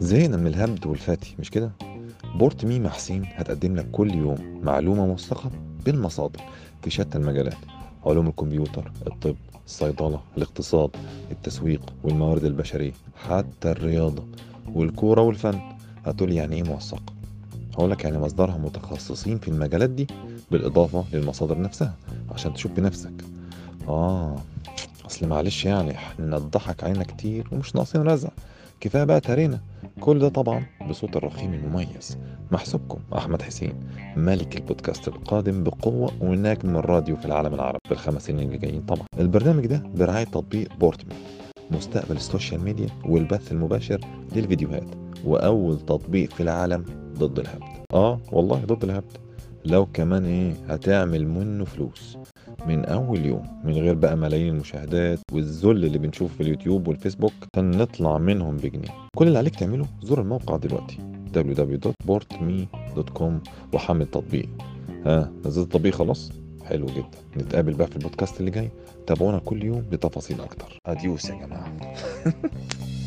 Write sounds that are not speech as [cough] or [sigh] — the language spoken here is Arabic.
زهقنا من الهبد والفتي مش كده؟ بورت مي مع حسين هتقدم لك كل يوم معلومة موثقة بالمصادر في شتى المجالات علوم الكمبيوتر الطب الصيدلة الاقتصاد التسويق والموارد البشرية حتى الرياضة والكورة والفن. هتقول يعني إيه موثقة؟ هقول لك يعني مصدرها متخصصين في المجالات دي بالإضافة للمصادر نفسها عشان تشوف بنفسك. آه أصل معلش يعني إحنا اتضحك علينا كتير ومش ناقصين رزع كفاية بقى تارينا. كل ده طبعا بصوت الرخيم المميز. محسوبكم أحمد حسين ملك البودكاست القادم بقوة ونجم الراديو في العالم العربي. في الخمس سنين اللي جايين طبعا. البرنامج ده برعاية تطبيق Portme مستقبل ال social media والبث المباشر للفيديوهات وأول تطبيق في العالم ضد الهبد. آه والله ضد الهبد. لو كمان إيه هتعمل منه فلوس. من أول يوم من غير بقى ملايين المشاهدات والذل اللي بنشوفه في اليوتيوب والفيسبوك عشان نطلع منهم بجنيه. كل اللي عليك تعمله زور الموقع دلوقتي www.portme.com وحمل التطبيق ها نزلت التطبيق خلاص؟ حلو جدا. نتقابل بقى في البودكاست اللي جاي. تابعونا كل يوم بتفاصيل أكتر. اديوس يا جماعة. [laughs]